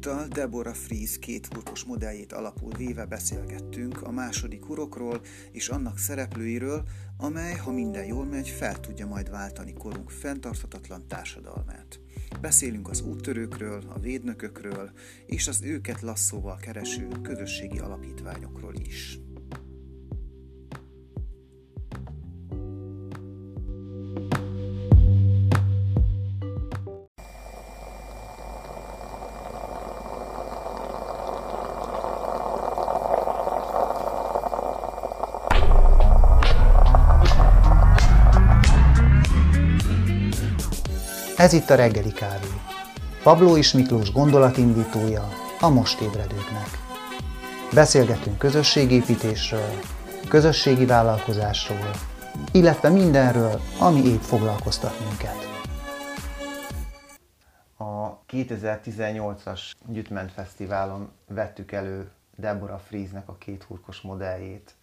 Ezúttal Deborah Fries két hurkos modelljét alapul véve beszélgettünk a második urokról és annak szereplőiről, amely, ha minden jól megy, fel tudja majd váltani korunk fenntarthatatlan társadalmát. Beszélünk az úttörőkről, a védnökökről és az őket lasszóval kereső közösségi alapítványokról is. Ez itt a reggeli kávé. Pabló és Miklós gondolatindítója a most ébredőknek. Beszélgetünk közösségépítésről, közösségi vállalkozásról, illetve mindenről, ami épp foglalkoztat minket. A 2018-as Gyütment Fesztiválon vettük elő Deborah Friesnek a két hurkos modelljét.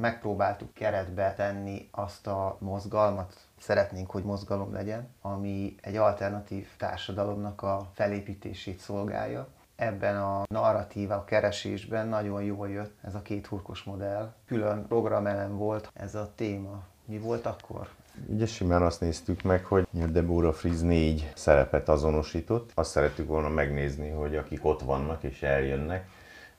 Megpróbáltuk keretbe tenni azt a mozgalmat, szeretnénk, hogy mozgalom legyen, ami egy alternatív társadalomnak a felépítését szolgálja. Ebben a narratíva keresésben nagyon jól jött ez a két hurkos modell. Külön programelem volt ez a téma. Mi volt akkor? Ugye simán azt néztük meg, hogy Deborah Fries négy szerepet azonosított. Azt szerettük volna megnézni, hogy akik ott vannak és eljönnek,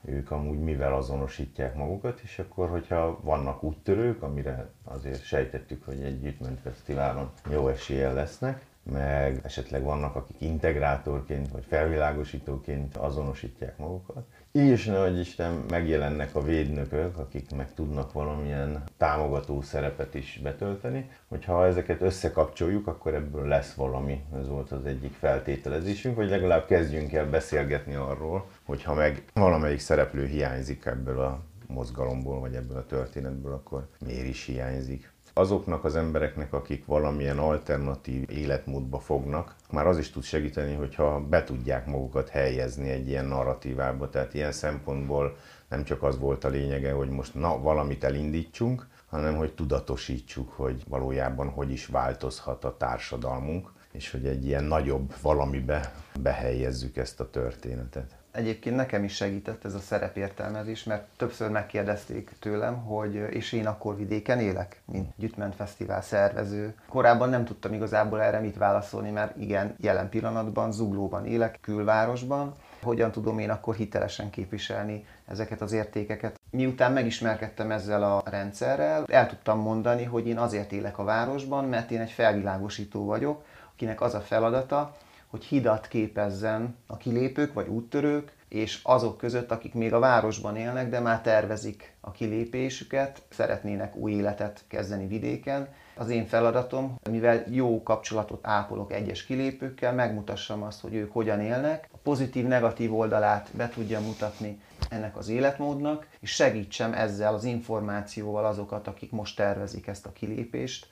ők amúgy mivel azonosítják magukat, és akkor, hogyha vannak úttörők, amire azért sejtettük, hogy egy Gyűjtment Fesztiválon jó eséllyel lesznek, meg esetleg vannak, akik integrátorként vagy felvilágosítóként azonosítják magukat. Így is, hogy Isten megjelennek a védnökök, akik meg tudnak valamilyen támogató szerepet is betölteni. Hogyha ezeket összekapcsoljuk, akkor ebből lesz valami. Ez volt az egyik feltételezésünk, hogy legalább kezdjünk el beszélgetni arról, hogyha meg valamelyik szereplő hiányzik ebből a mozgalomból, vagy ebből a történetből, akkor miért is hiányzik azoknak az embereknek, akik valamilyen alternatív életmódba fognak, már az is tud segíteni, hogyha be tudják magukat helyezni egy ilyen narratívába. Tehát ilyen szempontból nem csak az volt a lényege, hogy most na, valamit elindítsunk, hanem hogy tudatosítsuk, hogy valójában hogy is változhat a társadalmunk, és hogy egy ilyen nagyobb valamibe behelyezzük ezt a történetet. Egyébként nekem is segített ez a szerepértelmezés, mert többször megkérdezték tőlem, hogy és én akkor vidéken élek, mint Gyütment Fesztivál szervező. Korábban nem tudtam igazából erre mit válaszolni, mert igen, jelen pillanatban Zuglóban élek, külvárosban. Hogyan tudom én akkor hitelesen képviselni ezeket az értékeket? Miután megismerkedtem ezzel a rendszerrel, el tudtam mondani, hogy én azért élek a városban, mert én egy felvilágosító vagyok, akinek az a feladata, hogy hidat képezzen a kilépők vagy úttörők, és azok között, akik még a városban élnek, de már tervezik a kilépésüket, szeretnének új életet kezdeni vidéken. Az én feladatom, mivel jó kapcsolatot ápolok egyes kilépőkkel, megmutassam azt, hogy ők hogyan élnek, a pozitív-negatív oldalát be tudja mutatni ennek az életmódnak, és segítsem ezzel az információval azokat, akik most tervezik ezt a kilépést,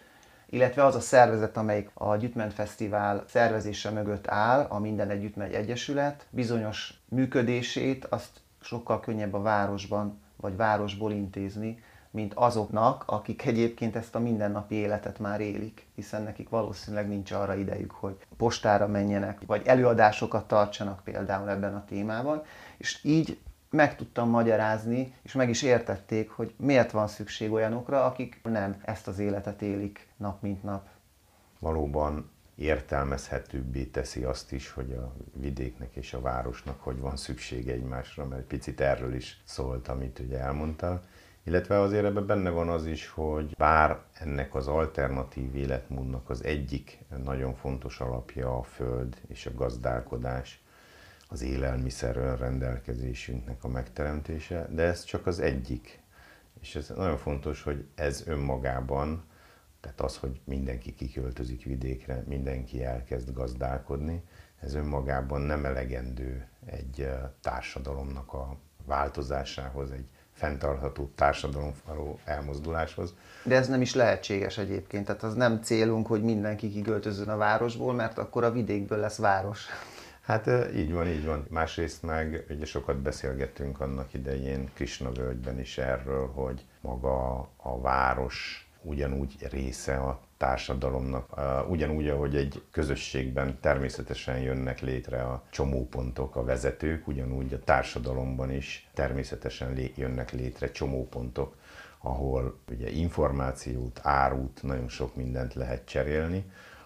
illetve az a szervezet, amelyik a Gyütment Fesztivál szervezése mögött áll, a Minden Együtt Megy Egyesület, bizonyos működését azt sokkal könnyebb a városban vagy városból intézni, mint azoknak, akik egyébként ezt a mindennapi életet már élik, hiszen nekik valószínűleg nincs arra idejük, hogy postára menjenek, vagy előadásokat tartsanak például ebben a témában, és így meg tudtam magyarázni, és meg is értették, hogy miért van szükség olyanokra, akik nem ezt az életet élik nap mint nap. Valóban értelmezhetőbbé teszi azt is, hogy a vidéknek és a városnak hogy van szüksége egymásra, mert picit erről is szólt, amit ugye elmondtál. Illetve azért ebben benne van az is, hogy bár ennek az alternatív életmódnak az egyik nagyon fontos alapja a föld és a gazdálkodás, az élelmiszer rendelkezésünknek a megteremtése, de ez csak az egyik. És ez nagyon fontos, hogy ez önmagában, tehát az, hogy mindenki kiköltözik vidékre, mindenki elkezd gazdálkodni, ez önmagában nem elegendő egy társadalomnak a változásához, egy fenntartható társadalom való elmozduláshoz. De ez nem is lehetséges egyébként, tehát az nem célunk, hogy mindenki kiköltözön a városból, mert akkor a vidékből lesz város. Hát így van, így van. Másrészt meg ugye sokat beszélgettünk annak idején Krishna völgyben is erről, hogy maga a város ugyanúgy része a társadalomnak. Ugyanúgy, ahogy egy közösségben természetesen jönnek létre a csomópontok, a vezetők, ugyanúgy a társadalomban is természetesen jönnek létre csomópontok, ahol ugye információt, árut, nagyon sok mindent lehet cserélni,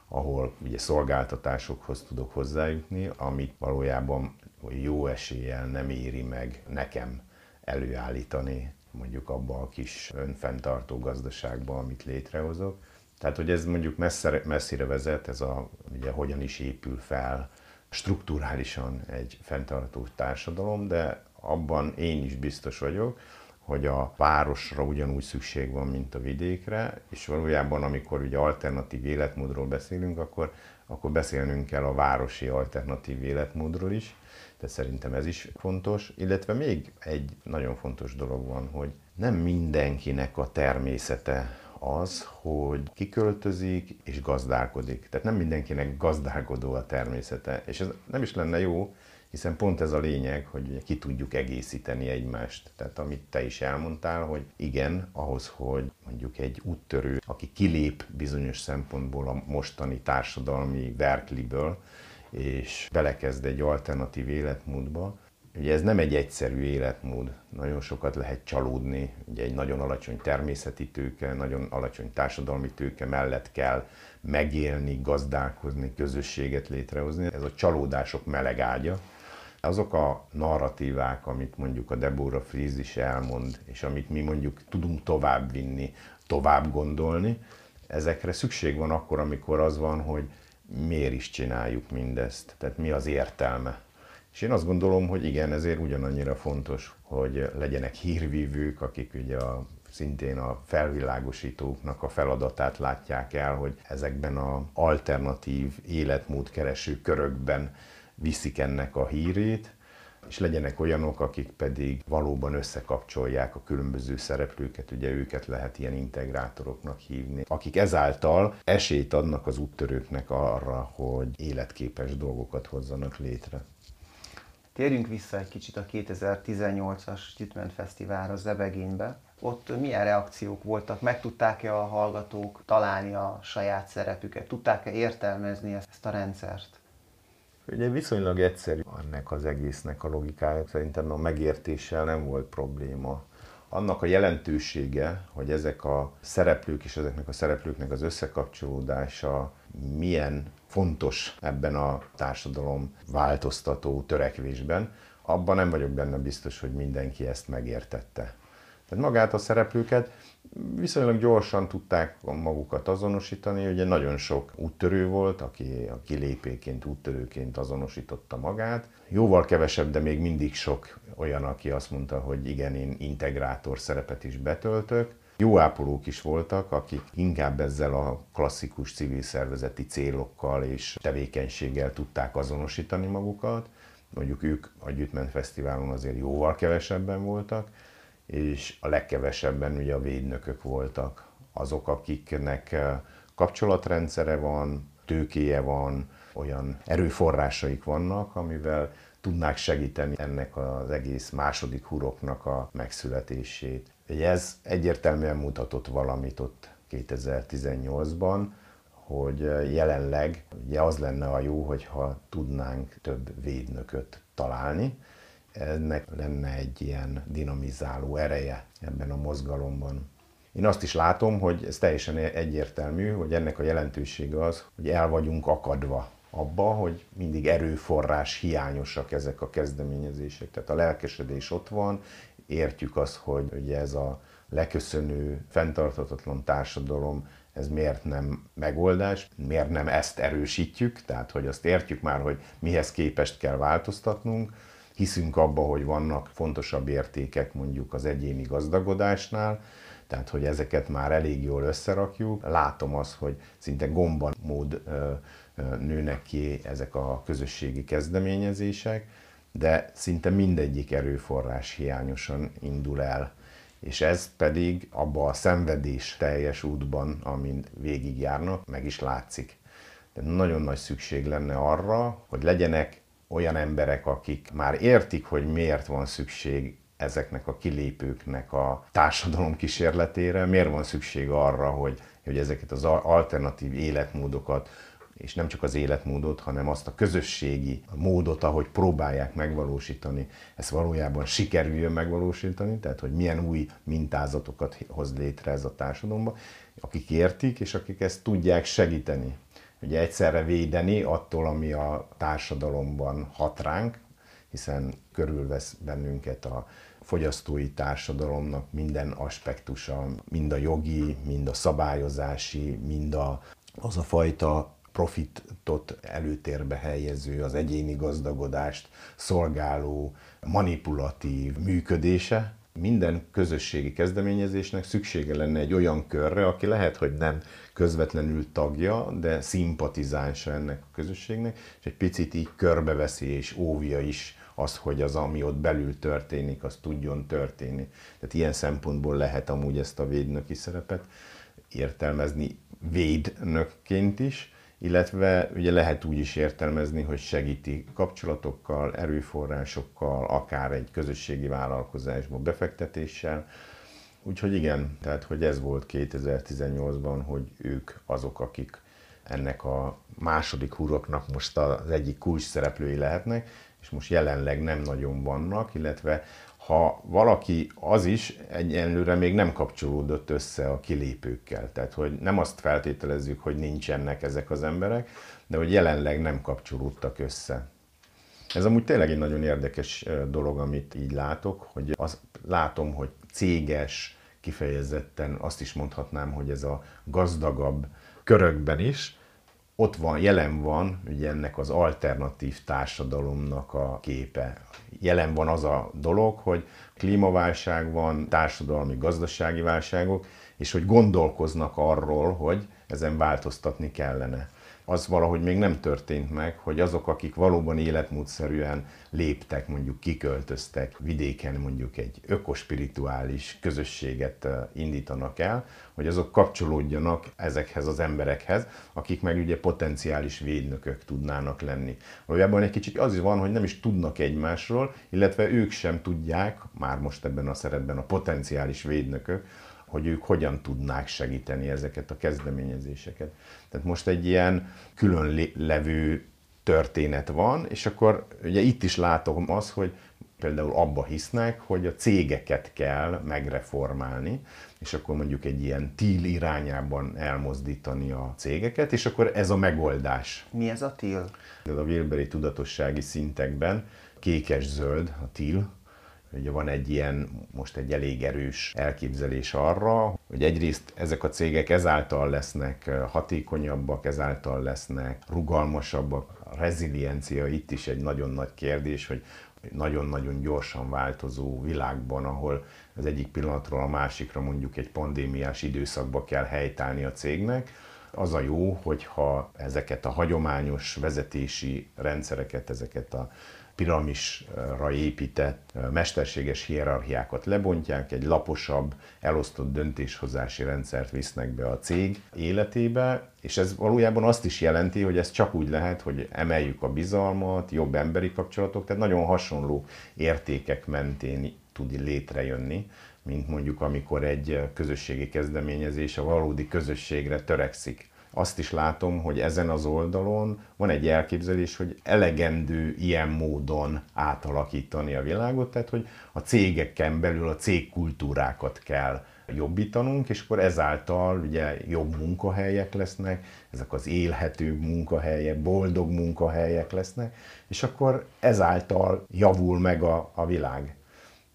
ahol ugye szolgáltatásokhoz tudok hozzájutni, amit valójában jó eséllyel nem éri meg nekem előállítani mondjuk abba a kis önfenntartó gazdaságba, amit létrehozok. Tehát, hogy ez mondjuk messzire, messzire vezet, ez a, ugye hogyan is épül fel strukturálisan egy fenntartó társadalom, de abban én is biztos vagyok, hogy a városra ugyanúgy szükség van, mint a vidékre, és valójában amikor ugye alternatív életmódról beszélünk, akkor, akkor beszélnünk kell a városi alternatív életmódról is, tehát szerintem ez is fontos, illetve még egy nagyon fontos dolog van, hogy nem mindenkinek a természete az, hogy kiköltözik és gazdálkodik. Tehát nem mindenkinek gazdálkodó a természete, és ez nem is lenne jó, hiszen pont ez a lényeg, hogy ugye ki tudjuk egészíteni egymást. Tehát amit te is elmondtál, hogy igen, ahhoz, hogy mondjuk egy úttörő, aki kilép bizonyos szempontból a mostani társadalmi verkliből, és belekezd egy alternatív életmódba, Ugye ez nem egy egyszerű életmód, nagyon sokat lehet csalódni, ugye egy nagyon alacsony természeti tőke, nagyon alacsony társadalmi tőke mellett kell megélni, gazdálkozni, közösséget létrehozni. Ez a csalódások meleg ágya. Azok a narratívák, amit mondjuk a Deborah Fries is elmond, és amit mi mondjuk tudunk továbbvinni, tovább gondolni, ezekre szükség van akkor, amikor az van, hogy miért is csináljuk mindezt, tehát mi az értelme. És én azt gondolom, hogy igen, ezért ugyanannyira fontos, hogy legyenek hírvívők, akik ugye a, szintén a felvilágosítóknak a feladatát látják el, hogy ezekben a alternatív életmódkereső körökben viszik ennek a hírét, és legyenek olyanok, akik pedig valóban összekapcsolják a különböző szereplőket, ugye őket lehet ilyen integrátoroknak hívni, akik ezáltal esélyt adnak az úttörőknek arra, hogy életképes dolgokat hozzanak létre. Térjünk vissza egy kicsit a 2018-as Gyütment Fesztiválra Zebegénybe. Ott milyen reakciók voltak? Meg tudták-e a hallgatók találni a saját szerepüket? Tudták-e értelmezni ezt a rendszert? Ugye viszonylag egyszerű ennek az egésznek a logikája, szerintem a megértéssel nem volt probléma. Annak a jelentősége, hogy ezek a szereplők és ezeknek a szereplőknek az összekapcsolódása milyen fontos ebben a társadalom változtató törekvésben, abban nem vagyok benne biztos, hogy mindenki ezt megértette. Tehát magát a szereplőket viszonylag gyorsan tudták magukat azonosítani, ugye nagyon sok úttörő volt, aki a kilépéként, úttörőként azonosította magát. Jóval kevesebb, de még mindig sok olyan, aki azt mondta, hogy igen, én integrátor szerepet is betöltök. Jó ápolók is voltak, akik inkább ezzel a klasszikus civil szervezeti célokkal és tevékenységgel tudták azonosítani magukat. Mondjuk ők a Gyütment Fesztiválon azért jóval kevesebben voltak, és a legkevesebben ugye a védnökök voltak. Azok, akiknek eh, kapcsolatrendszere van, tőkéje van, olyan erőforrásaik vannak, amivel tudnák segíteni ennek az egész második huroknak a megszületését. Ez egyértelműen mutatott valamit ott 2018-ban, hogy eh, jelenleg ugye az lenne a jó, hogyha tudnánk több védnököt találni, ennek lenne egy ilyen dinamizáló ereje ebben a mozgalomban. Én azt is látom, hogy ez teljesen egyértelmű, hogy ennek a jelentősége az, hogy el vagyunk akadva abba, hogy mindig erőforrás hiányosak ezek a kezdeményezések. Tehát a lelkesedés ott van, értjük azt, hogy ugye ez a leköszönő, fenntarthatatlan társadalom, ez miért nem megoldás, miért nem ezt erősítjük, tehát hogy azt értjük már, hogy mihez képest kell változtatnunk, hiszünk abba, hogy vannak fontosabb értékek mondjuk az egyéni gazdagodásnál, tehát hogy ezeket már elég jól összerakjuk. Látom azt, hogy szinte gomban mód nőnek ki ezek a közösségi kezdeményezések, de szinte mindegyik erőforrás hiányosan indul el. És ez pedig abba a szenvedés teljes útban, amin végigjárnak, meg is látszik. De nagyon nagy szükség lenne arra, hogy legyenek olyan emberek, akik már értik, hogy miért van szükség ezeknek a kilépőknek a társadalom kísérletére, miért van szükség arra, hogy, hogy ezeket az alternatív életmódokat, és nem csak az életmódot, hanem azt a közösségi módot, ahogy próbálják megvalósítani, ezt valójában sikerüljön megvalósítani, tehát hogy milyen új mintázatokat hoz létre ez a társadalomba, akik értik, és akik ezt tudják segíteni. Ugye egyszerre védeni attól, ami a társadalomban hat ránk, hiszen körülvesz bennünket a fogyasztói társadalomnak minden aspektusa, mind a jogi, mind a szabályozási, mind a, az a fajta profitot előtérbe helyező, az egyéni gazdagodást szolgáló, manipulatív működése. Minden közösségi kezdeményezésnek szüksége lenne egy olyan körre, aki lehet, hogy nem közvetlenül tagja, de szimpatizánsa ennek a közösségnek, és egy picit így körbeveszi és óvja is az, hogy az, ami ott belül történik, az tudjon történni. Tehát ilyen szempontból lehet amúgy ezt a védnöki szerepet értelmezni védnökként is, illetve ugye lehet úgy is értelmezni, hogy segíti kapcsolatokkal, erőforrásokkal, akár egy közösségi vállalkozásba befektetéssel. Úgyhogy igen, tehát hogy ez volt 2018-ban, hogy ők azok, akik ennek a második huroknak most az egyik kulcs szereplői lehetnek, és most jelenleg nem nagyon vannak, illetve ha valaki az is egyenlőre még nem kapcsolódott össze a kilépőkkel. Tehát, hogy nem azt feltételezzük, hogy nincsenek ezek az emberek, de hogy jelenleg nem kapcsolódtak össze. Ez amúgy tényleg egy nagyon érdekes dolog, amit így látok, hogy azt látom, hogy céges, kifejezetten azt is mondhatnám, hogy ez a gazdagabb körökben is, ott van, jelen van ugye ennek az alternatív társadalomnak a képe. Jelen van az a dolog, hogy klímaválság van, társadalmi, gazdasági válságok, és hogy gondolkoznak arról, hogy ezen változtatni kellene az valahogy még nem történt meg, hogy azok, akik valóban életmódszerűen léptek, mondjuk kiköltöztek vidéken, mondjuk egy ökospirituális közösséget indítanak el, hogy azok kapcsolódjanak ezekhez az emberekhez, akik meg ugye potenciális védnökök tudnának lenni. Valójában egy kicsit az is van, hogy nem is tudnak egymásról, illetve ők sem tudják, már most ebben a szerepben a potenciális védnökök, hogy ők hogyan tudnák segíteni ezeket a kezdeményezéseket. Tehát most egy ilyen külön levő történet van, és akkor ugye itt is látom az, hogy például abba hisznek, hogy a cégeket kell megreformálni, és akkor mondjuk egy ilyen TIL irányában elmozdítani a cégeket, és akkor ez a megoldás. Mi ez a TIL? Ez a Wilberi tudatossági szintekben kékes-zöld a TIL, Ugye van egy ilyen, most egy elég erős elképzelés arra, hogy egyrészt ezek a cégek ezáltal lesznek hatékonyabbak, ezáltal lesznek rugalmasabbak. A reziliencia itt is egy nagyon nagy kérdés, hogy nagyon-nagyon gyorsan változó világban, ahol az egyik pillanatról a másikra mondjuk egy pandémiás időszakba kell helytállni a cégnek, az a jó, hogyha ezeket a hagyományos vezetési rendszereket, ezeket a piramisra épített mesterséges hierarchiákat lebontják, egy laposabb, elosztott döntéshozási rendszert visznek be a cég életébe, és ez valójában azt is jelenti, hogy ez csak úgy lehet, hogy emeljük a bizalmat, jobb emberi kapcsolatok, tehát nagyon hasonló értékek mentén tud létrejönni, mint mondjuk amikor egy közösségi kezdeményezés a valódi közösségre törekszik azt is látom, hogy ezen az oldalon van egy elképzelés, hogy elegendő ilyen módon átalakítani a világot, tehát hogy a cégeken belül a cégkultúrákat kell jobbítanunk, és akkor ezáltal ugye jobb munkahelyek lesznek, ezek az élhető munkahelyek, boldog munkahelyek lesznek, és akkor ezáltal javul meg a, a világ.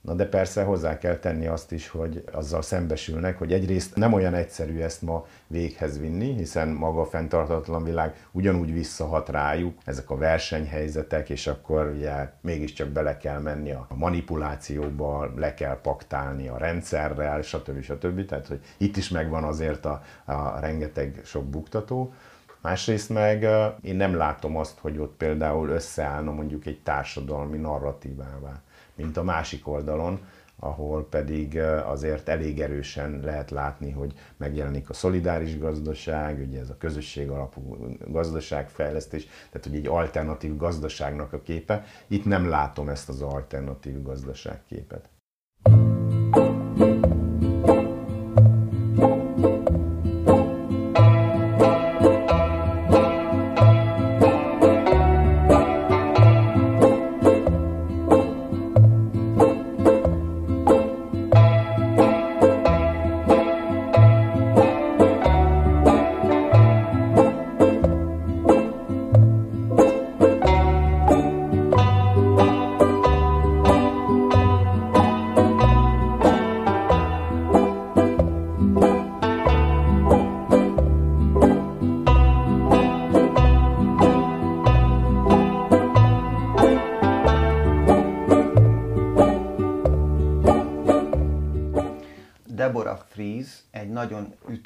Na de persze hozzá kell tenni azt is, hogy azzal szembesülnek, hogy egyrészt nem olyan egyszerű ezt ma véghez vinni, hiszen maga a fenntartatlan világ ugyanúgy visszahat rájuk, ezek a versenyhelyzetek, és akkor ugye mégiscsak bele kell menni a manipulációba, le kell paktálni a rendszerrel, stb. stb. Tehát, hogy itt is megvan azért a, a rengeteg sok buktató. Másrészt meg én nem látom azt, hogy ott például összeállna mondjuk egy társadalmi narratívává mint a másik oldalon, ahol pedig azért elég erősen lehet látni, hogy megjelenik a szolidáris gazdaság, ugye ez a közösség alapú gazdaságfejlesztés, tehát hogy egy alternatív gazdaságnak a képe. Itt nem látom ezt az alternatív gazdaságképet. Deborah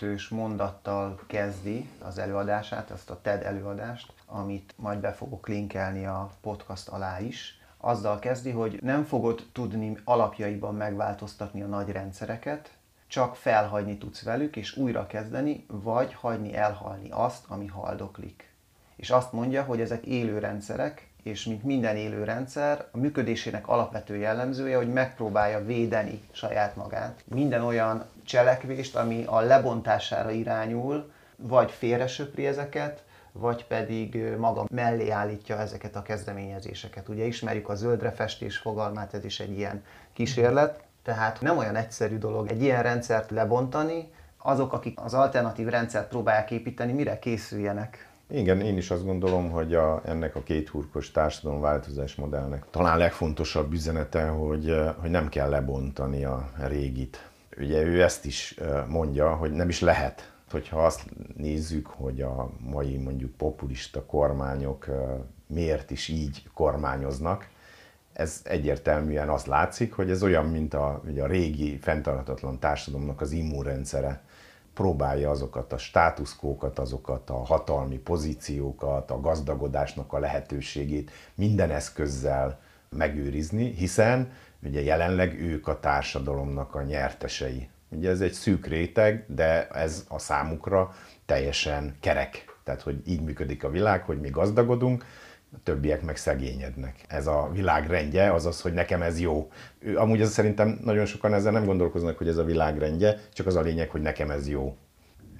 ütős mondattal kezdi az előadását, ezt a TED előadást, amit majd be fogok linkelni a podcast alá is. Azzal kezdi, hogy nem fogod tudni alapjaiban megváltoztatni a nagy rendszereket, csak felhagyni tudsz velük, és újra kezdeni, vagy hagyni elhalni azt, ami haldoklik. És azt mondja, hogy ezek élő rendszerek, és mint minden élő rendszer, a működésének alapvető jellemzője, hogy megpróbálja védeni saját magát. Minden olyan cselekvést, ami a lebontására irányul, vagy félresöpri ezeket, vagy pedig maga mellé állítja ezeket a kezdeményezéseket. Ugye ismerjük a zöldre festés fogalmát, ez is egy ilyen kísérlet. Tehát nem olyan egyszerű dolog egy ilyen rendszert lebontani, azok, akik az alternatív rendszert próbálják építeni, mire készüljenek? Igen, én is azt gondolom, hogy a, ennek a két hurkos társadalomváltozás modellnek talán legfontosabb üzenete, hogy, hogy nem kell lebontani a régit. Ugye ő ezt is mondja, hogy nem is lehet. Hogyha azt nézzük, hogy a mai mondjuk populista kormányok miért is így kormányoznak, ez egyértelműen azt látszik, hogy ez olyan, mint a, ugye a régi fenntarthatatlan társadalomnak az immunrendszere próbálja azokat a státuszkókat, azokat a hatalmi pozíciókat, a gazdagodásnak a lehetőségét minden eszközzel megőrizni, hiszen ugye jelenleg ők a társadalomnak a nyertesei. Ugye ez egy szűk réteg, de ez a számukra teljesen kerek. Tehát, hogy így működik a világ, hogy mi gazdagodunk, a többiek meg szegényednek. Ez a világ rendje, azaz, hogy nekem ez jó. Amúgy ez szerintem nagyon sokan ezzel nem gondolkoznak, hogy ez a világ rendje, csak az a lényeg, hogy nekem ez jó.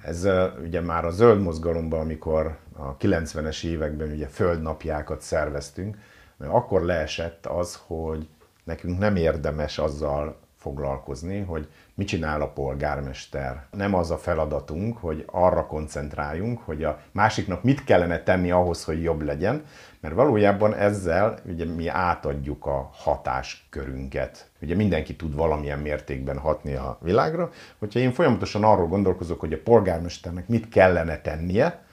Ez ugye már a zöld mozgalomban, amikor a 90-es években ugye földnapjákat szerveztünk, akkor leesett az, hogy nekünk nem érdemes azzal foglalkozni, hogy mit csinál a polgármester. Nem az a feladatunk, hogy arra koncentráljunk, hogy a másiknak mit kellene tenni ahhoz, hogy jobb legyen, mert valójában ezzel ugye mi átadjuk a hatáskörünket. Ugye mindenki tud valamilyen mértékben hatni a világra. Hogyha én folyamatosan arról gondolkozok, hogy a polgármesternek mit kellene tennie,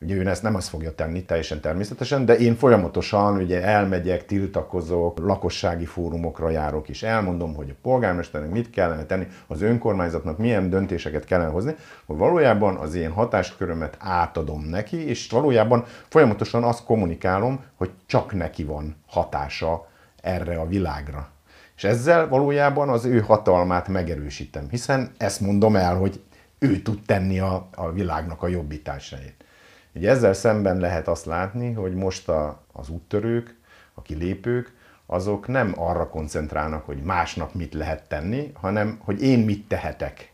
Ugye ő ezt nem azt fogja tenni teljesen természetesen, de én folyamatosan ugye elmegyek, tiltakozok, lakossági fórumokra járok, és elmondom, hogy a polgármesternek mit kellene tenni, az önkormányzatnak milyen döntéseket kellene hozni, hogy valójában az én hatáskörömet átadom neki, és valójában folyamatosan azt kommunikálom, hogy csak neki van hatása erre a világra. És ezzel valójában az ő hatalmát megerősítem, hiszen ezt mondom el, hogy ő tud tenni a, a világnak a jobbításáért. Ugye ezzel szemben lehet azt látni, hogy most a, az úttörők, a kilépők, azok nem arra koncentrálnak, hogy másnak mit lehet tenni, hanem hogy én mit tehetek.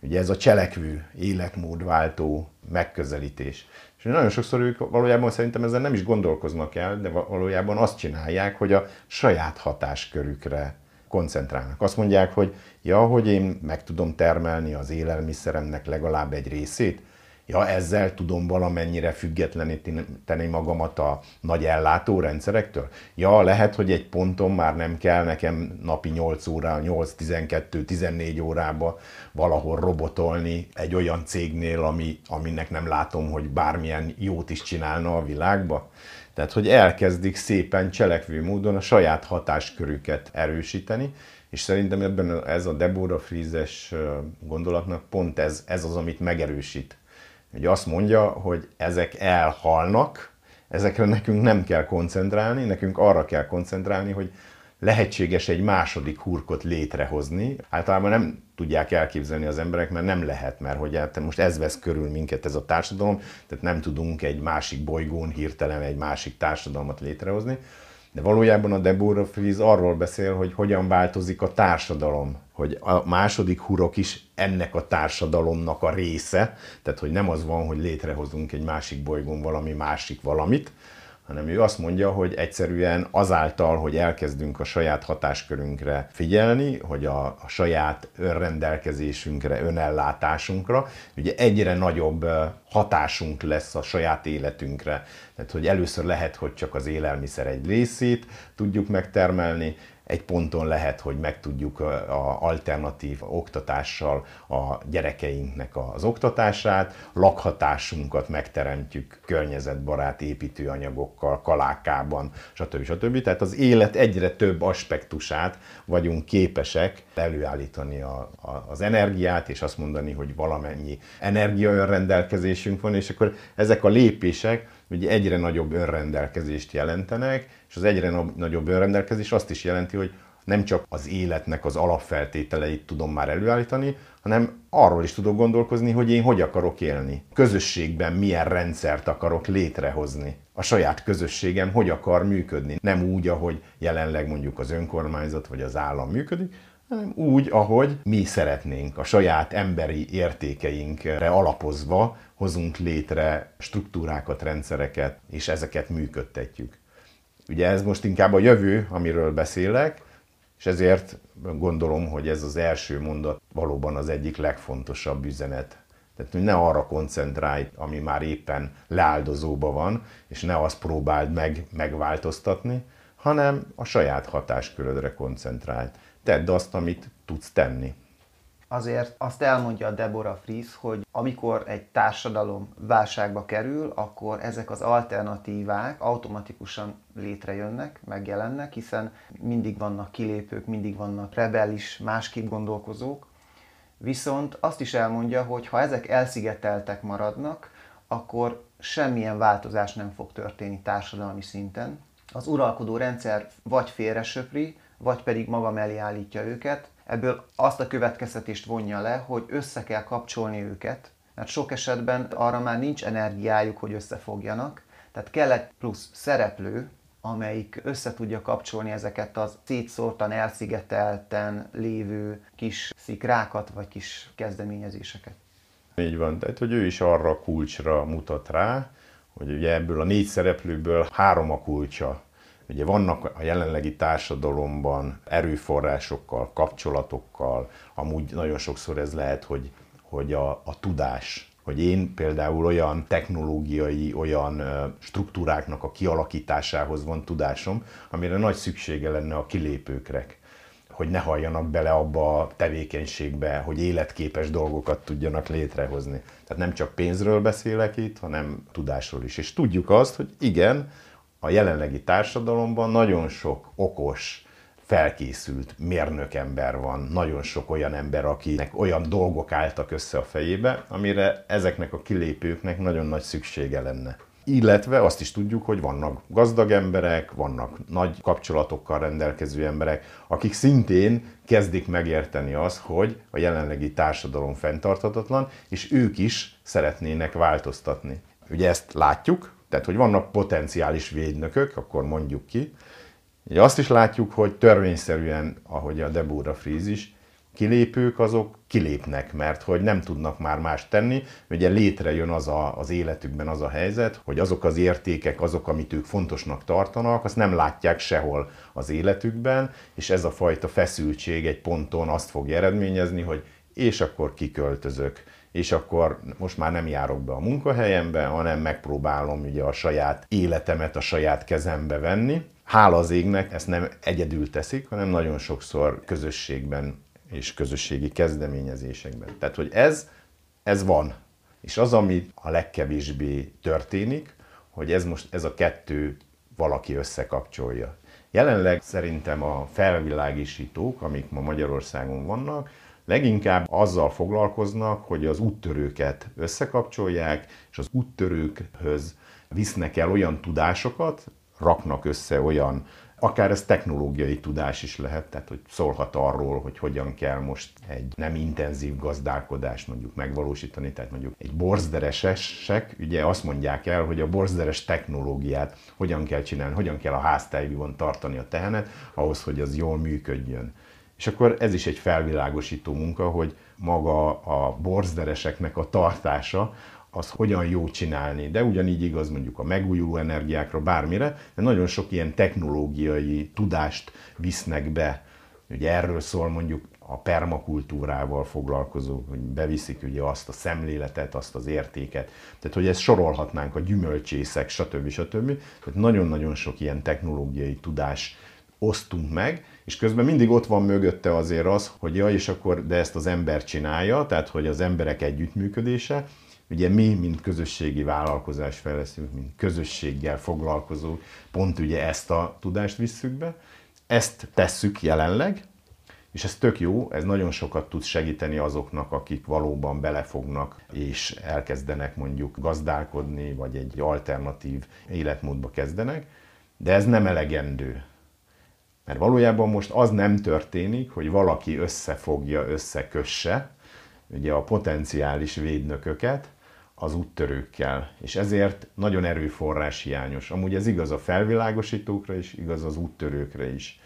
Ugye ez a cselekvő, életmódváltó megközelítés. És nagyon sokszor ők valójában szerintem ezzel nem is gondolkoznak el, de valójában azt csinálják, hogy a saját hatáskörükre koncentrálnak. Azt mondják, hogy ja, hogy én meg tudom termelni az élelmiszeremnek legalább egy részét, ja, ezzel tudom valamennyire függetleníteni magamat a nagy ellátórendszerektől? Ja, lehet, hogy egy ponton már nem kell nekem napi 8 óra, 8, 12, 14 órába valahol robotolni egy olyan cégnél, ami, aminek nem látom, hogy bármilyen jót is csinálna a világba. Tehát, hogy elkezdik szépen cselekvő módon a saját hatáskörüket erősíteni, és szerintem ebben ez a Deborah Frízes gondolatnak pont ez, ez az, amit megerősít hogy azt mondja, hogy ezek elhalnak, ezekre nekünk nem kell koncentrálni, nekünk arra kell koncentrálni, hogy lehetséges egy második hurkot létrehozni. Általában nem tudják elképzelni az emberek, mert nem lehet, mert hogy hát most ez vesz körül minket ez a társadalom, tehát nem tudunk egy másik bolygón hirtelen egy másik társadalmat létrehozni. De valójában a Deborah Fries arról beszél, hogy hogyan változik a társadalom, hogy a második hurok is ennek a társadalomnak a része, tehát hogy nem az van, hogy létrehozunk egy másik bolygón valami másik valamit, hanem ő azt mondja, hogy egyszerűen azáltal, hogy elkezdünk a saját hatáskörünkre figyelni, hogy a, a saját önrendelkezésünkre, önellátásunkra, ugye egyre nagyobb hatásunk lesz a saját életünkre. Tehát, hogy először lehet, hogy csak az élelmiszer egy részét tudjuk megtermelni, egy ponton lehet, hogy meg tudjuk a alternatív oktatással a gyerekeinknek az oktatását, lakhatásunkat megteremtjük környezetbarát építőanyagokkal, kalákában, stb. stb. Tehát az élet egyre több aspektusát vagyunk képesek előállítani a, a, az energiát, és azt mondani, hogy valamennyi energia önrendelkezésünk van, és akkor ezek a lépések ugye egyre nagyobb önrendelkezést jelentenek, és az egyre nagyobb önrendelkezés azt is jelenti, hogy nem csak az életnek az alapfeltételeit tudom már előállítani, hanem arról is tudok gondolkozni, hogy én hogy akarok élni. Közösségben milyen rendszert akarok létrehozni. A saját közösségem hogy akar működni. Nem úgy, ahogy jelenleg mondjuk az önkormányzat vagy az állam működik, hanem úgy, ahogy mi szeretnénk, a saját emberi értékeinkre alapozva hozunk létre struktúrákat, rendszereket, és ezeket működtetjük. Ugye ez most inkább a jövő, amiről beszélek, és ezért gondolom, hogy ez az első mondat valóban az egyik legfontosabb üzenet. Tehát, hogy ne arra koncentrálj, ami már éppen leáldozóba van, és ne azt próbáld meg megváltoztatni, hanem a saját hatáskörödre koncentrálj. Tedd azt, amit tudsz tenni. Azért azt elmondja a Deborah Fries, hogy amikor egy társadalom válságba kerül, akkor ezek az alternatívák automatikusan létrejönnek, megjelennek, hiszen mindig vannak kilépők, mindig vannak rebellis, másképp gondolkozók. Viszont azt is elmondja, hogy ha ezek elszigeteltek maradnak, akkor semmilyen változás nem fog történni társadalmi szinten. Az uralkodó rendszer vagy félresöpri, vagy pedig maga mellé állítja őket, ebből azt a következtetést vonja le, hogy össze kell kapcsolni őket, mert sok esetben arra már nincs energiájuk, hogy összefogjanak, tehát kell egy plusz szereplő, amelyik össze tudja kapcsolni ezeket az szétszórtan, elszigetelten lévő kis szikrákat, vagy kis kezdeményezéseket. Így van, tehát hogy ő is arra a kulcsra mutat rá, hogy ugye ebből a négy szereplőből három a kulcsa Ugye vannak a jelenlegi társadalomban erőforrásokkal, kapcsolatokkal, amúgy nagyon sokszor ez lehet, hogy, hogy a, a tudás, hogy én például olyan technológiai, olyan struktúráknak a kialakításához van tudásom, amire nagy szüksége lenne a kilépőkre hogy ne halljanak bele abba a tevékenységbe, hogy életképes dolgokat tudjanak létrehozni. Tehát nem csak pénzről beszélek itt, hanem tudásról is. És tudjuk azt, hogy igen, a jelenlegi társadalomban nagyon sok okos, felkészült mérnökember van, nagyon sok olyan ember, akinek olyan dolgok álltak össze a fejébe, amire ezeknek a kilépőknek nagyon nagy szüksége lenne. Illetve azt is tudjuk, hogy vannak gazdag emberek, vannak nagy kapcsolatokkal rendelkező emberek, akik szintén kezdik megérteni azt, hogy a jelenlegi társadalom fenntarthatatlan, és ők is szeretnének változtatni. Ugye ezt látjuk, tehát, hogy vannak potenciális védnökök, akkor mondjuk ki. Ugye azt is látjuk, hogy törvényszerűen, ahogy a Deborah Fries is, kilépők azok kilépnek, mert hogy nem tudnak már más tenni, ugye létrejön az a, az életükben az a helyzet, hogy azok az értékek, azok, amit ők fontosnak tartanak, azt nem látják sehol az életükben, és ez a fajta feszültség egy ponton azt fog eredményezni, hogy és akkor kiköltözök, és akkor most már nem járok be a munkahelyembe, hanem megpróbálom ugye a saját életemet a saját kezembe venni. Hála az égnek ezt nem egyedül teszik, hanem nagyon sokszor közösségben és közösségi kezdeményezésekben. Tehát, hogy ez, ez van. És az, ami a legkevésbé történik, hogy ez most ez a kettő valaki összekapcsolja. Jelenleg szerintem a felvilágosítók, amik ma Magyarországon vannak, leginkább azzal foglalkoznak, hogy az úttörőket összekapcsolják, és az úttörőkhöz visznek el olyan tudásokat, raknak össze olyan, akár ez technológiai tudás is lehet, tehát hogy szólhat arról, hogy hogyan kell most egy nem intenzív gazdálkodást mondjuk megvalósítani, tehát mondjuk egy borzderesek, ugye azt mondják el, hogy a borzderes technológiát hogyan kell csinálni, hogyan kell a háztájban tartani a tehenet, ahhoz, hogy az jól működjön. És akkor ez is egy felvilágosító munka, hogy maga a borzdereseknek a tartása, az hogyan jó csinálni. De ugyanígy igaz mondjuk a megújuló energiákra, bármire, de nagyon sok ilyen technológiai tudást visznek be. Ugye erről szól mondjuk a permakultúrával foglalkozó, hogy beviszik ugye azt a szemléletet, azt az értéket. Tehát, hogy ezt sorolhatnánk a gyümölcsészek, stb. stb. Tehát nagyon-nagyon sok ilyen technológiai tudás osztunk meg, és közben mindig ott van mögötte azért az, hogy ja, és akkor de ezt az ember csinálja, tehát hogy az emberek együttműködése, Ugye mi, mint közösségi vállalkozás fejlesztünk, mint közösséggel foglalkozó, pont ugye ezt a tudást visszük be, ezt tesszük jelenleg, és ez tök jó, ez nagyon sokat tud segíteni azoknak, akik valóban belefognak és elkezdenek mondjuk gazdálkodni, vagy egy alternatív életmódba kezdenek, de ez nem elegendő. Mert valójában most az nem történik, hogy valaki összefogja, összekösse ugye a potenciális védnököket az úttörőkkel, és ezért nagyon erőforrás hiányos. Amúgy ez igaz a felvilágosítókra is, igaz az úttörőkre is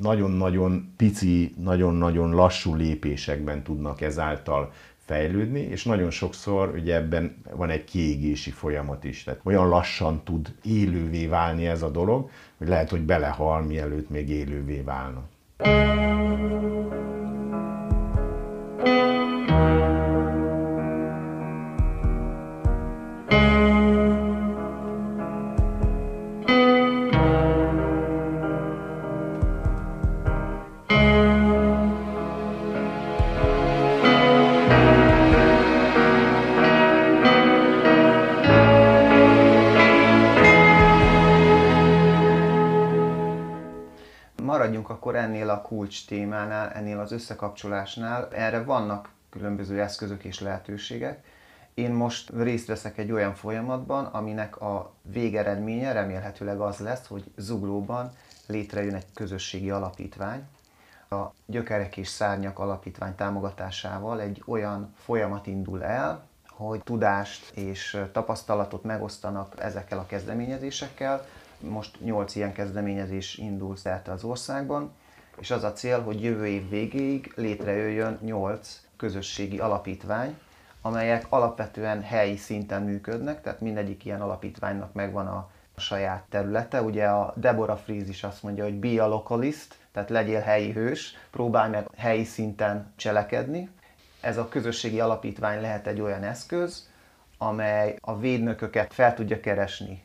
nagyon-nagyon pici, nagyon-nagyon lassú lépésekben tudnak ezáltal fejlődni, és nagyon sokszor ugye ebben van egy kiégési folyamat is. Tehát olyan lassan tud élővé válni ez a dolog, hogy lehet, hogy belehal, mielőtt még élővé válna. Kulcs témánál, ennél az összekapcsolásnál erre vannak különböző eszközök és lehetőségek. Én most részt veszek egy olyan folyamatban, aminek a végeredménye remélhetőleg az lesz, hogy Zuglóban létrejön egy közösségi alapítvány. A Gyökerek és Szárnyak alapítvány támogatásával egy olyan folyamat indul el, hogy tudást és tapasztalatot megosztanak ezekkel a kezdeményezésekkel. Most 8 ilyen kezdeményezés indul szerte az országban, és az a cél, hogy jövő év végéig létrejöjjön 8 közösségi alapítvány, amelyek alapvetően helyi szinten működnek, tehát mindegyik ilyen alapítványnak megvan a saját területe. Ugye a Deborah Fries is azt mondja, hogy be a localist, tehát legyél helyi hős, próbálj meg helyi szinten cselekedni. Ez a közösségi alapítvány lehet egy olyan eszköz, amely a védnököket fel tudja keresni,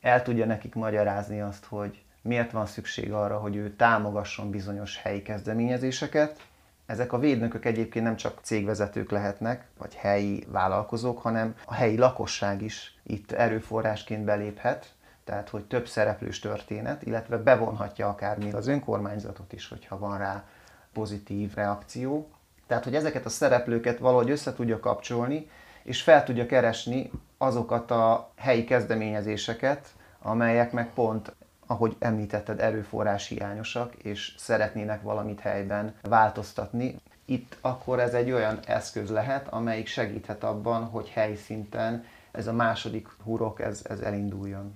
el tudja nekik magyarázni azt, hogy miért van szükség arra, hogy ő támogasson bizonyos helyi kezdeményezéseket. Ezek a védnökök egyébként nem csak cégvezetők lehetnek, vagy helyi vállalkozók, hanem a helyi lakosság is itt erőforrásként beléphet, tehát hogy több szereplős történet, illetve bevonhatja akár még az önkormányzatot is, hogyha van rá pozitív reakció. Tehát, hogy ezeket a szereplőket valahogy össze tudja kapcsolni, és fel tudja keresni azokat a helyi kezdeményezéseket, amelyek meg pont ahogy említetted, erőforrás hiányosak, és szeretnének valamit helyben változtatni. Itt akkor ez egy olyan eszköz lehet, amelyik segíthet abban, hogy helyszinten ez a második hurok ez, ez elinduljon.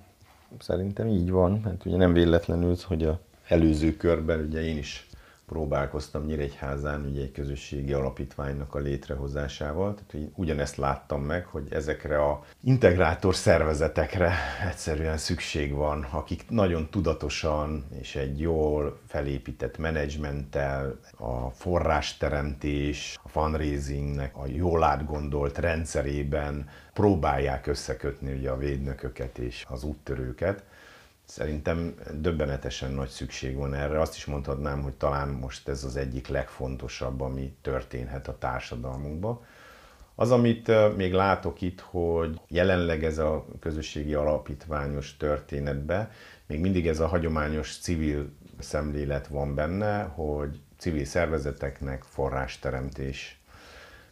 Szerintem így van, mert ugye nem véletlenül, hogy a előző körben ugye én is próbálkoztam Nyíregyházán ugye egy közösségi alapítványnak a létrehozásával. Tehát ugyanezt láttam meg, hogy ezekre a integrátor szervezetekre egyszerűen szükség van, akik nagyon tudatosan és egy jól felépített menedzsmenttel, a forrásteremtés, a fundraisingnek a jól átgondolt rendszerében próbálják összekötni ugye a védnököket és az úttörőket Szerintem döbbenetesen nagy szükség van erre. Azt is mondhatnám, hogy talán most ez az egyik legfontosabb, ami történhet a társadalmunkban. Az, amit még látok itt, hogy jelenleg ez a közösségi alapítványos történetben még mindig ez a hagyományos civil szemlélet van benne, hogy civil szervezeteknek forrásteremtés.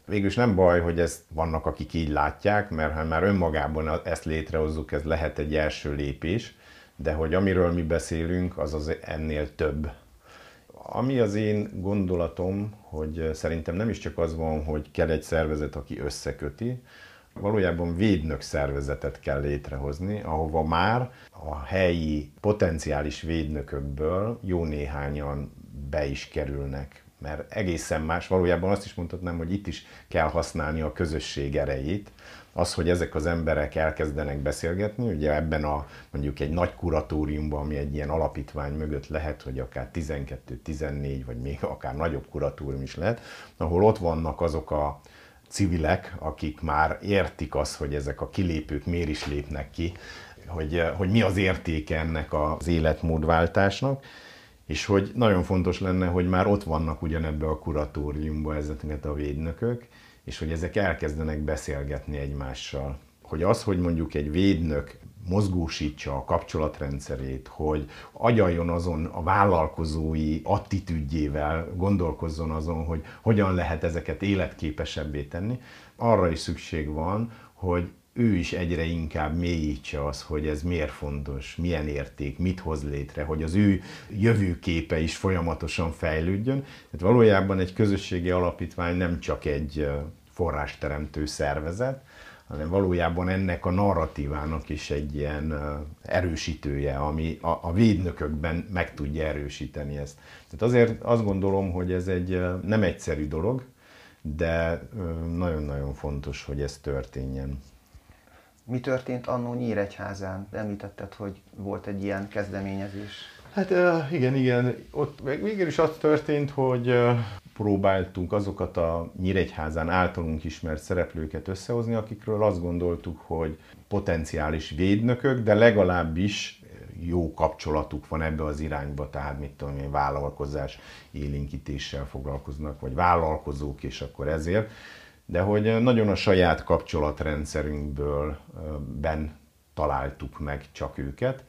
Végülis nem baj, hogy ez vannak, akik így látják, mert ha már önmagában ezt létrehozzuk, ez lehet egy első lépés, de hogy amiről mi beszélünk, az az ennél több. Ami az én gondolatom, hogy szerintem nem is csak az van, hogy kell egy szervezet, aki összeköti, valójában védnök szervezetet kell létrehozni, ahova már a helyi potenciális védnökökből jó néhányan be is kerülnek. Mert egészen más, valójában azt is mondhatnám, hogy itt is kell használni a közösség erejét, az, hogy ezek az emberek elkezdenek beszélgetni, ugye ebben a mondjuk egy nagy kuratóriumban, ami egy ilyen alapítvány mögött lehet, hogy akár 12-14, vagy még akár nagyobb kuratórium is lehet, ahol ott vannak azok a civilek, akik már értik azt, hogy ezek a kilépők miért is lépnek ki, hogy, hogy mi az értéke ennek az életmódváltásnak, és hogy nagyon fontos lenne, hogy már ott vannak ugyanebbe a kuratóriumba ezeket a védnökök, és hogy ezek elkezdenek beszélgetni egymással. Hogy az, hogy mondjuk egy védnök mozgósítsa a kapcsolatrendszerét, hogy agyaljon azon a vállalkozói attitűdjével, gondolkozzon azon, hogy hogyan lehet ezeket életképesebbé tenni, arra is szükség van, hogy ő is egyre inkább mélyítse az, hogy ez miért fontos, milyen érték, mit hoz létre, hogy az ő jövőképe is folyamatosan fejlődjön. Tehát valójában egy közösségi alapítvány nem csak egy forrásteremtő szervezet, hanem valójában ennek a narratívának is egy ilyen erősítője, ami a, a védnökökben meg tudja erősíteni ezt. Tehát azért azt gondolom, hogy ez egy nem egyszerű dolog, de nagyon-nagyon fontos, hogy ez történjen. Mi történt annó Nyíregyházán? Említetted, hogy volt egy ilyen kezdeményezés. Hát igen, igen. Ott végül is az történt, hogy próbáltunk azokat a Nyíregyházán általunk ismert szereplőket összehozni, akikről azt gondoltuk, hogy potenciális védnökök, de legalábbis jó kapcsolatuk van ebbe az irányba, tehát mit tudom én, vállalkozás élénkítéssel foglalkoznak, vagy vállalkozók, és akkor ezért de hogy nagyon a saját kapcsolatrendszerünkből ben találtuk meg csak őket,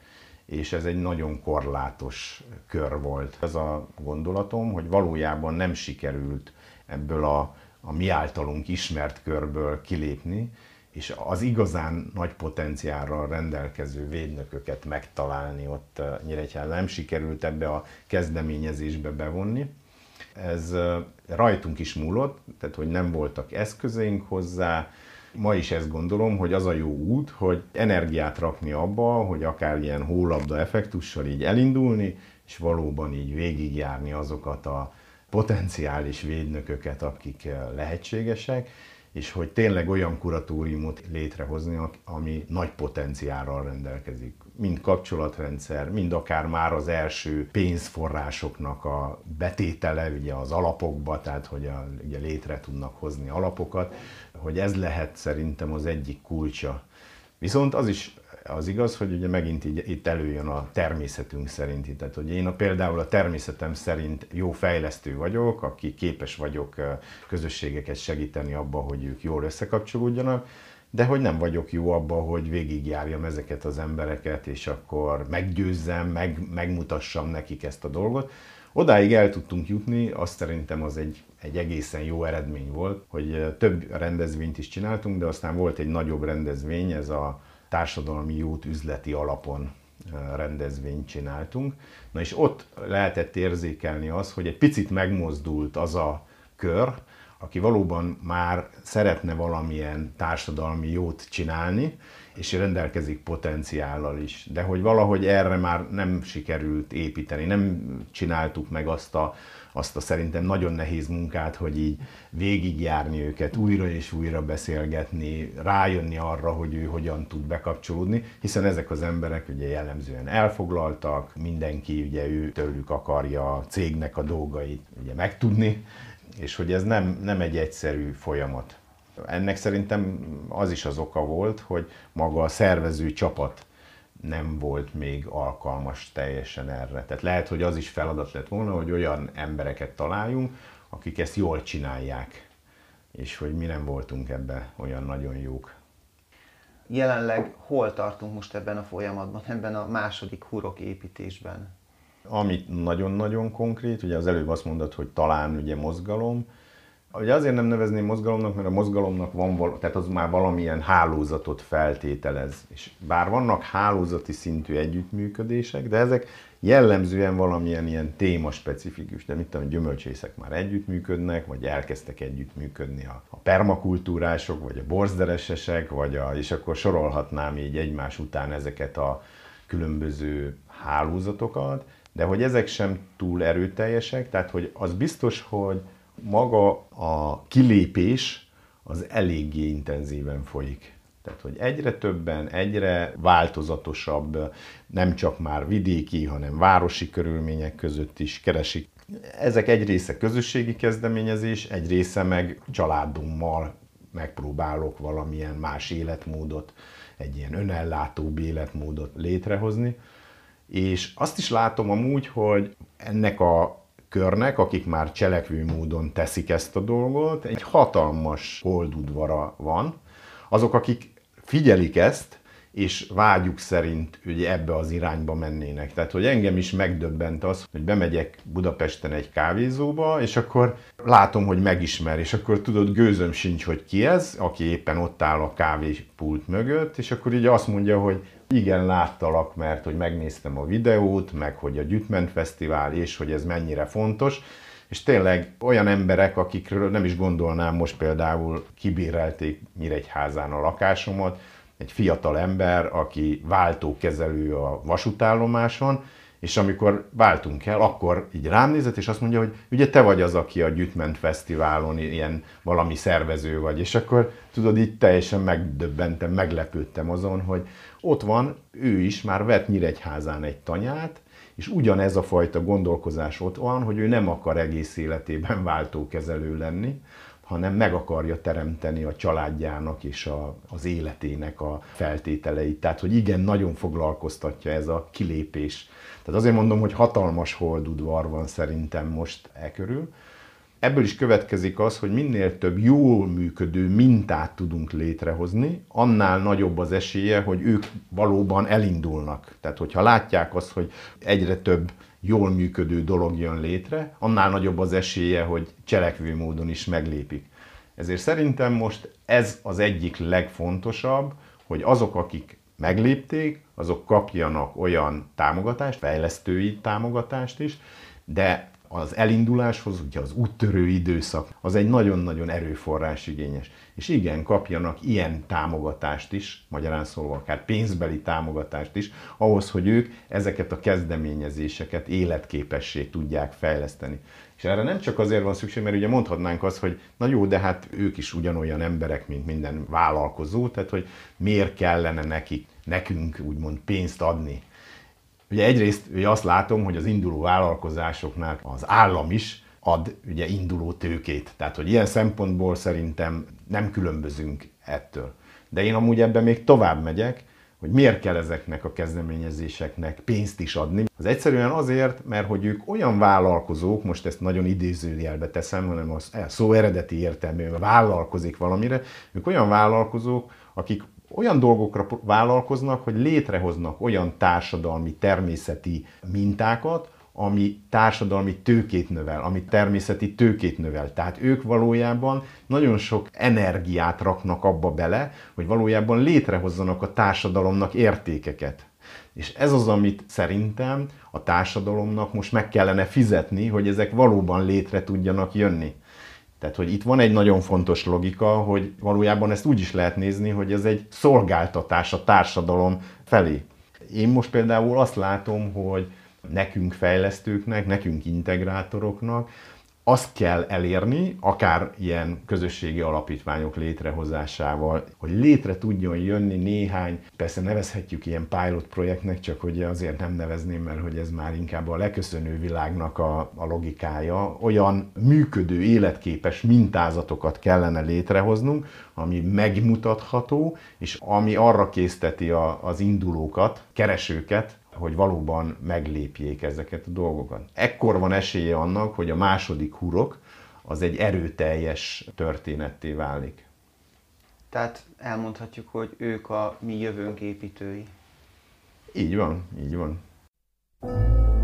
és ez egy nagyon korlátos kör volt. Ez a gondolatom, hogy valójában nem sikerült ebből a, a mi általunk ismert körből kilépni, és az igazán nagy potenciálral rendelkező védnököket megtalálni ott Nyíregyházán. Nem sikerült ebbe a kezdeményezésbe bevonni. Ez rajtunk is múlott, tehát hogy nem voltak eszközeink hozzá. Ma is ezt gondolom, hogy az a jó út, hogy energiát rakni abba, hogy akár ilyen hólabda effektussal így elindulni, és valóban így végigjárni azokat a potenciális védnököket, akik lehetségesek, és hogy tényleg olyan kuratóriumot létrehozni, ami nagy potenciálral rendelkezik. Mind kapcsolatrendszer, mind akár már az első pénzforrásoknak a betétele ugye az alapokba, tehát hogy a, ugye létre tudnak hozni alapokat, hogy ez lehet szerintem az egyik kulcsa. Viszont az is az igaz, hogy ugye megint így, itt előjön a természetünk szerint. Tehát, hogy én a, például a természetem szerint jó fejlesztő vagyok, aki képes vagyok közösségeket segíteni abba, hogy ők jól összekapcsolódjanak, de hogy nem vagyok jó abba, hogy végigjárjam ezeket az embereket, és akkor meggyőzzem, meg, megmutassam nekik ezt a dolgot. Odáig el tudtunk jutni, azt szerintem az egy, egy egészen jó eredmény volt, hogy több rendezvényt is csináltunk, de aztán volt egy nagyobb rendezvény, ez a társadalmi jót üzleti alapon rendezvényt csináltunk. Na és ott lehetett érzékelni az, hogy egy picit megmozdult az a kör, aki valóban már szeretne valamilyen társadalmi jót csinálni, és rendelkezik potenciállal is. De hogy valahogy erre már nem sikerült építeni, nem csináltuk meg azt a azt a szerintem nagyon nehéz munkát, hogy így végigjárni őket, újra és újra beszélgetni, rájönni arra, hogy ő hogyan tud bekapcsolódni, hiszen ezek az emberek ugye jellemzően elfoglaltak, mindenki ugye ő tőlük akarja a cégnek a dolgait ugye megtudni, és hogy ez nem, nem egy egyszerű folyamat. Ennek szerintem az is az oka volt, hogy maga a szervező csapat nem volt még alkalmas teljesen erre. Tehát lehet, hogy az is feladat lett volna, hogy olyan embereket találjunk, akik ezt jól csinálják, és hogy mi nem voltunk ebbe olyan nagyon jók. Jelenleg hol tartunk most ebben a folyamatban, ebben a második hurok építésben? Ami nagyon-nagyon konkrét, ugye az előbb azt mondod, hogy talán ugye mozgalom, Ugye azért nem nevezném mozgalomnak, mert a mozgalomnak van, tehát az már valamilyen hálózatot feltételez. És bár vannak hálózati szintű együttműködések, de ezek jellemzően valamilyen ilyen téma specifikus, de mit tudom, gyümölcsészek már együttműködnek, vagy elkezdtek együttműködni a, a permakultúrások, vagy a borzderesesek, vagy a, és akkor sorolhatnám így egymás után ezeket a különböző hálózatokat, de hogy ezek sem túl erőteljesek, tehát hogy az biztos, hogy maga a kilépés az eléggé intenzíven folyik. Tehát, hogy egyre többen, egyre változatosabb, nem csak már vidéki, hanem városi körülmények között is keresik. Ezek egy része közösségi kezdeményezés, egy része meg családommal megpróbálok valamilyen más életmódot, egy ilyen önellátóbb életmódot létrehozni És azt is látom amúgy, hogy ennek a körnek, akik már cselekvő módon teszik ezt a dolgot, egy hatalmas holdudvara van. Azok, akik figyelik ezt, és vágyuk szerint ugye ebbe az irányba mennének. Tehát, hogy engem is megdöbbent az, hogy bemegyek Budapesten egy kávézóba, és akkor látom, hogy megismer, és akkor tudod, gőzöm sincs, hogy ki ez, aki éppen ott áll a kávépult mögött, és akkor így azt mondja, hogy igen, láttalak, mert hogy megnéztem a videót, meg hogy a Gyütment Fesztivál, és hogy ez mennyire fontos, és tényleg olyan emberek, akikről nem is gondolnám, most például kibérelték Nyíregyházán a lakásomat, egy fiatal ember, aki váltókezelő a vasútállomáson, és amikor váltunk el, akkor így rám nézett, és azt mondja, hogy ugye te vagy az, aki a Gyütment Fesztiválon ilyen valami szervező vagy, és akkor tudod, így teljesen megdöbbentem, meglepődtem azon, hogy ott van, ő is már vett Nyíregyházán egy tanyát, és ugyanez a fajta gondolkozás ott van, hogy ő nem akar egész életében váltókezelő lenni, hanem meg akarja teremteni a családjának és a, az életének a feltételeit. Tehát, hogy igen, nagyon foglalkoztatja ez a kilépés. Tehát azért mondom, hogy hatalmas holdudvar van szerintem most e körül. Ebből is következik az, hogy minél több jól működő mintát tudunk létrehozni, annál nagyobb az esélye, hogy ők valóban elindulnak. Tehát, hogyha látják azt, hogy egyre több jól működő dolog jön létre, annál nagyobb az esélye, hogy cselekvő módon is meglépik. Ezért szerintem most ez az egyik legfontosabb, hogy azok, akik meglépték, azok kapjanak olyan támogatást, fejlesztői támogatást is, de az elinduláshoz, ugye az úttörő időszak, az egy nagyon-nagyon erőforrás igényes. És igen, kapjanak ilyen támogatást is, magyarán szólva akár pénzbeli támogatást is, ahhoz, hogy ők ezeket a kezdeményezéseket életképessé tudják fejleszteni. És erre nem csak azért van szükség, mert ugye mondhatnánk azt, hogy na jó, de hát ők is ugyanolyan emberek, mint minden vállalkozó, tehát hogy miért kellene nekik, nekünk úgymond pénzt adni Ugye egyrészt ugye azt látom, hogy az induló vállalkozásoknál az állam is ad ugye induló tőkét. Tehát, hogy ilyen szempontból szerintem nem különbözünk ettől. De én amúgy ebben még tovább megyek, hogy miért kell ezeknek a kezdeményezéseknek pénzt is adni. Az egyszerűen azért, mert hogy ők olyan vállalkozók, most ezt nagyon idézőjelbe teszem, hanem az szó eredeti értelmében vállalkozik valamire, ők olyan vállalkozók, akik olyan dolgokra vállalkoznak, hogy létrehoznak olyan társadalmi, természeti mintákat, ami társadalmi tőkét növel, ami természeti tőkét növel. Tehát ők valójában nagyon sok energiát raknak abba bele, hogy valójában létrehozzanak a társadalomnak értékeket. És ez az, amit szerintem a társadalomnak most meg kellene fizetni, hogy ezek valóban létre tudjanak jönni. Tehát, hogy itt van egy nagyon fontos logika, hogy valójában ezt úgy is lehet nézni, hogy ez egy szolgáltatás a társadalom felé. Én most például azt látom, hogy nekünk fejlesztőknek, nekünk integrátoroknak azt kell elérni, akár ilyen közösségi alapítványok létrehozásával, hogy létre tudjon jönni néhány, persze nevezhetjük ilyen pilot projektnek, csak hogy azért nem nevezném, mert hogy ez már inkább a leköszönő világnak a, a logikája, olyan működő, életképes mintázatokat kellene létrehoznunk, ami megmutatható, és ami arra készteti a, az indulókat, keresőket, hogy valóban meglépjék ezeket a dolgokat. Ekkor van esélye annak, hogy a második hurok az egy erőteljes történetté válik. Tehát elmondhatjuk, hogy ők a mi jövőnk építői. Így van, így van. úttörők azok,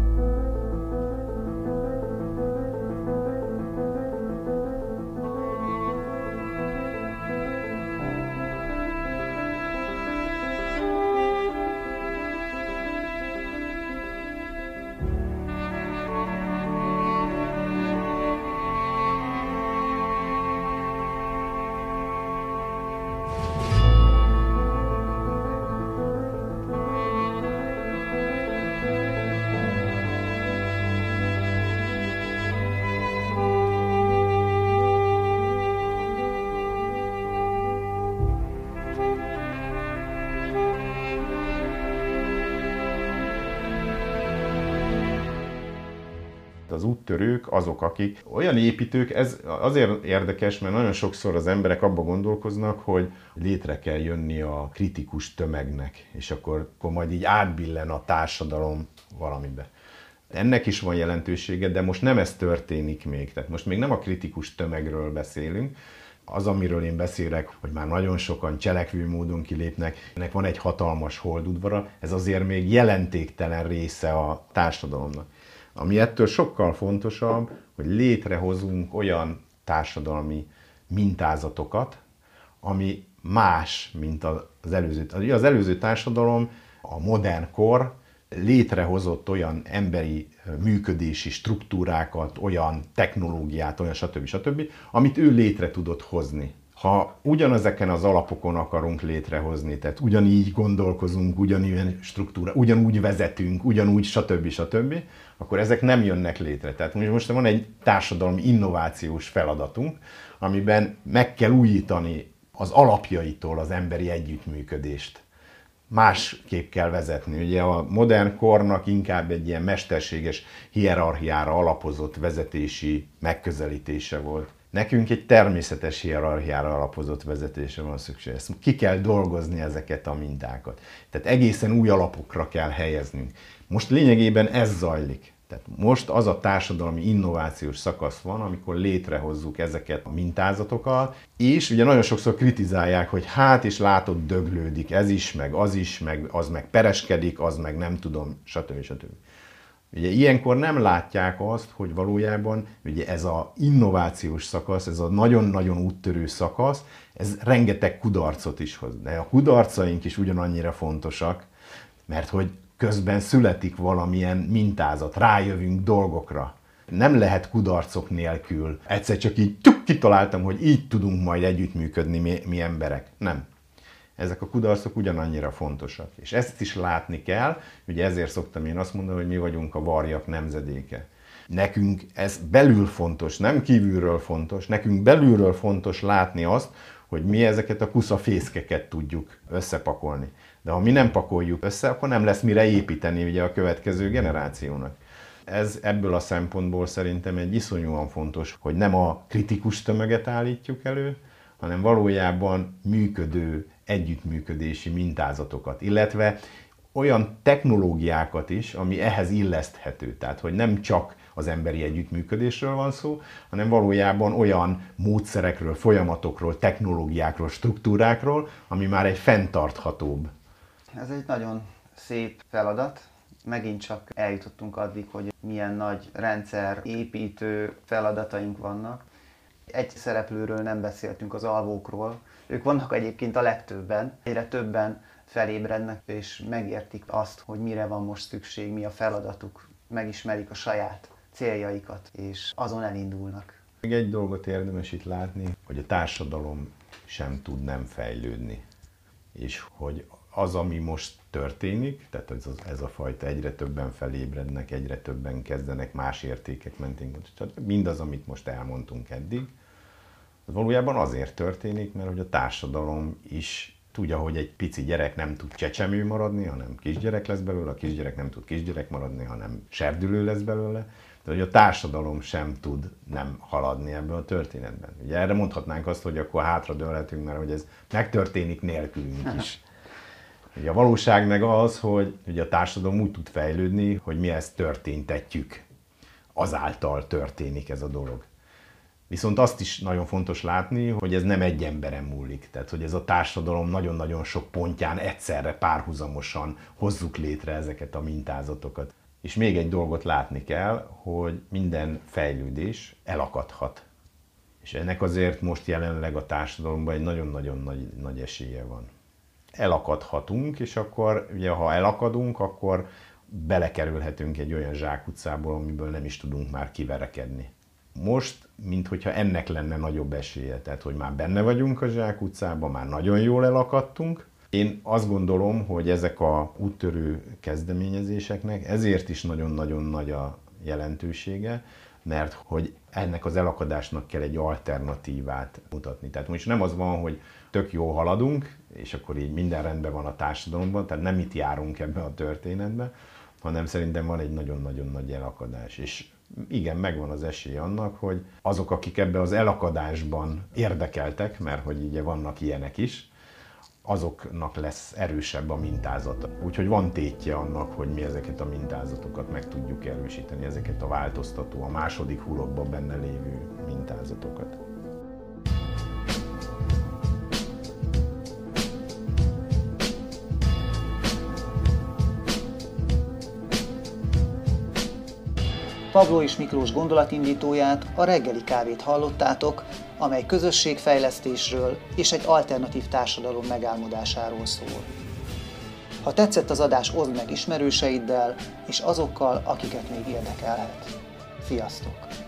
akik olyan építők, ez azért érdekes, mert nagyon sokszor az emberek abba gondolkoznak, hogy létre kell jönni a kritikus tömegnek, és akkor, akkor majd így átbillen a társadalom valamibe. Ennek is van jelentősége, de most nem ez történik még. Tehát most még nem a kritikus tömegről beszélünk, az, amiről én beszélek, hogy már nagyon sokan cselekvő módon kilépnek, ennek van egy hatalmas holdudvara, ez azért még jelentéktelen része a társadalomnak. Ami ettől sokkal fontosabb, hogy létrehozunk olyan társadalmi mintázatokat, ami más, mint az előző. Az előző társadalom, a modern kor létrehozott olyan emberi működési struktúrákat, olyan technológiát, olyan stb. stb., amit ő létre tudott hozni. Ha ugyanezeken az alapokon akarunk létrehozni, tehát ugyanígy gondolkozunk, ugyanilyen struktúra, ugyanúgy vezetünk, ugyanúgy stb. stb., akkor ezek nem jönnek létre. Tehát most van egy társadalmi innovációs feladatunk, amiben meg kell újítani az alapjaitól az emberi együttműködést másképp kell vezetni. Ugye a modern kornak inkább egy ilyen mesterséges hierarchiára alapozott vezetési megközelítése volt. Nekünk egy természetes hierarchiára alapozott vezetése van szükség. Ezt ki kell dolgozni ezeket a mintákat. Tehát egészen új alapokra kell helyeznünk. Most lényegében ez zajlik. Tehát most az a társadalmi innovációs szakasz van, amikor létrehozzuk ezeket a mintázatokat, és ugye nagyon sokszor kritizálják, hogy hát is látod, döglődik ez is, meg az is, meg az meg pereskedik, az meg nem tudom, stb. stb. Ugye ilyenkor nem látják azt, hogy valójában ugye ez a innovációs szakasz, ez a nagyon-nagyon úttörő szakasz, ez rengeteg kudarcot is hoz. De a kudarcaink is ugyanannyira fontosak, mert hogy közben születik valamilyen mintázat, rájövünk dolgokra. Nem lehet kudarcok nélkül. Egyszer csak így tuk, kitaláltam, hogy így tudunk majd együttműködni mi, mi emberek. Nem. Ezek a kudarcok ugyanannyira fontosak. És ezt is látni kell, ugye ezért szoktam én azt mondani, hogy mi vagyunk a varjak nemzedéke. Nekünk ez belül fontos, nem kívülről fontos, nekünk belülről fontos látni azt, hogy mi ezeket a kuszafészkeket tudjuk összepakolni. De ha mi nem pakoljuk össze, akkor nem lesz mire építeni ugye a következő generációnak. Ez ebből a szempontból szerintem egy iszonyúan fontos, hogy nem a kritikus tömeget állítjuk elő, hanem valójában működő együttműködési mintázatokat, illetve olyan technológiákat is, ami ehhez illeszthető. Tehát, hogy nem csak az emberi együttműködésről van szó, hanem valójában olyan módszerekről, folyamatokról, technológiákról, struktúrákról, ami már egy fenntarthatóbb ez egy nagyon szép feladat. Megint csak eljutottunk addig, hogy milyen nagy rendszer építő feladataink vannak. Egy szereplőről nem beszéltünk, az alvókról. Ők vannak egyébként a legtöbben. Egyre többen felébrednek és megértik azt, hogy mire van most szükség, mi a feladatuk. Megismerik a saját céljaikat, és azon elindulnak. Még egy dolgot érdemes itt látni, hogy a társadalom sem tud nem fejlődni. És hogy az, ami most történik, tehát ez, ez a fajta egyre többen felébrednek, egyre többen kezdenek más értékek mentén, mindaz, amit most elmondtunk eddig, az valójában azért történik, mert hogy a társadalom is tudja, hogy egy pici gyerek nem tud csecsemő maradni, hanem kisgyerek lesz belőle, a kisgyerek nem tud kisgyerek maradni, hanem serdülő lesz belőle, tehát, hogy a társadalom sem tud nem haladni ebben a történetben. Ugye erre mondhatnánk azt, hogy akkor hátradőlhetünk, mert hogy ez megtörténik nélkülünk is. Ugye a valóság meg az, hogy ugye a társadalom úgy tud fejlődni, hogy mi ezt történtetjük. Azáltal történik ez a dolog. Viszont azt is nagyon fontos látni, hogy ez nem egy emberen múlik. Tehát, hogy ez a társadalom nagyon-nagyon sok pontján egyszerre párhuzamosan hozzuk létre ezeket a mintázatokat. És még egy dolgot látni kell, hogy minden fejlődés elakadhat. És ennek azért most jelenleg a társadalomban egy nagyon-nagyon nagy, nagy esélye van elakadhatunk, és akkor ugye ha elakadunk, akkor belekerülhetünk egy olyan zsákutcából, amiből nem is tudunk már kiverekedni. Most, minthogyha ennek lenne nagyobb esélye, tehát hogy már benne vagyunk a zsákutcában, már nagyon jól elakadtunk. Én azt gondolom, hogy ezek a úttörő kezdeményezéseknek ezért is nagyon-nagyon nagy a jelentősége, mert hogy ennek az elakadásnak kell egy alternatívát mutatni. Tehát most nem az van, hogy tök jó haladunk, és akkor így minden rendben van a társadalomban, tehát nem itt járunk ebbe a történetbe, hanem szerintem van egy nagyon-nagyon nagy elakadás. És igen, megvan az esély annak, hogy azok, akik ebbe az elakadásban érdekeltek, mert hogy ugye vannak ilyenek is, azoknak lesz erősebb a mintázata. Úgyhogy van tétje annak, hogy mi ezeket a mintázatokat meg tudjuk erősíteni, ezeket a változtató, a második hurokban benne lévő mintázatokat. Pavló és Miklós gondolatindítóját, a reggeli kávét hallottátok, amely közösségfejlesztésről és egy alternatív társadalom megálmodásáról szól. Ha tetszett az adás, oszd meg ismerőseiddel és azokkal, akiket még érdekelhet. Sziasztok!